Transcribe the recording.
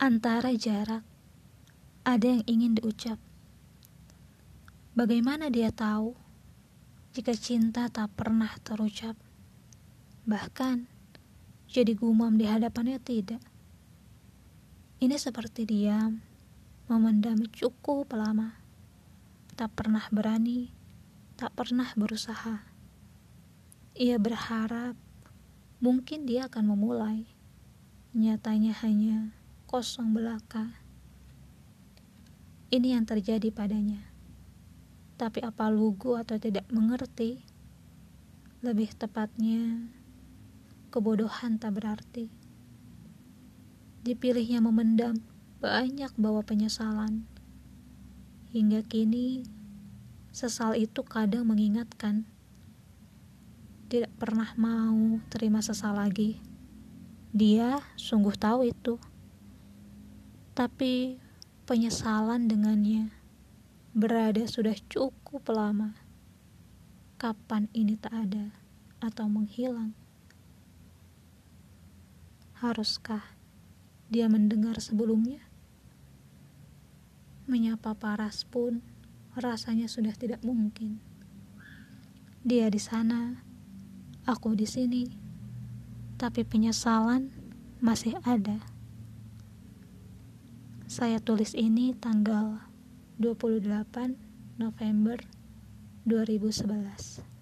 Antara jarak, ada yang ingin diucap. Bagaimana dia tahu jika cinta tak pernah terucap? Bahkan, jadi gumam di hadapannya tidak. Ini seperti diam, memendam cukup lama. Tak pernah berani, tak pernah berusaha. Ia berharap mungkin dia akan memulai. Nyatanya hanya kosong belaka. Ini yang terjadi padanya. Tapi apa lugu atau tidak mengerti? Lebih tepatnya, kebodohan tak berarti. Dipilihnya memendam banyak bawa penyesalan. Hingga kini, sesal itu kadang mengingatkan tidak pernah mau terima sesal lagi. Dia sungguh tahu itu. Tapi penyesalan dengannya berada sudah cukup lama. Kapan ini tak ada atau menghilang? Haruskah dia mendengar sebelumnya? Menyapa paras pun rasanya sudah tidak mungkin. Dia di sana aku di sini, tapi penyesalan masih ada. Saya tulis ini tanggal 28 November 2011.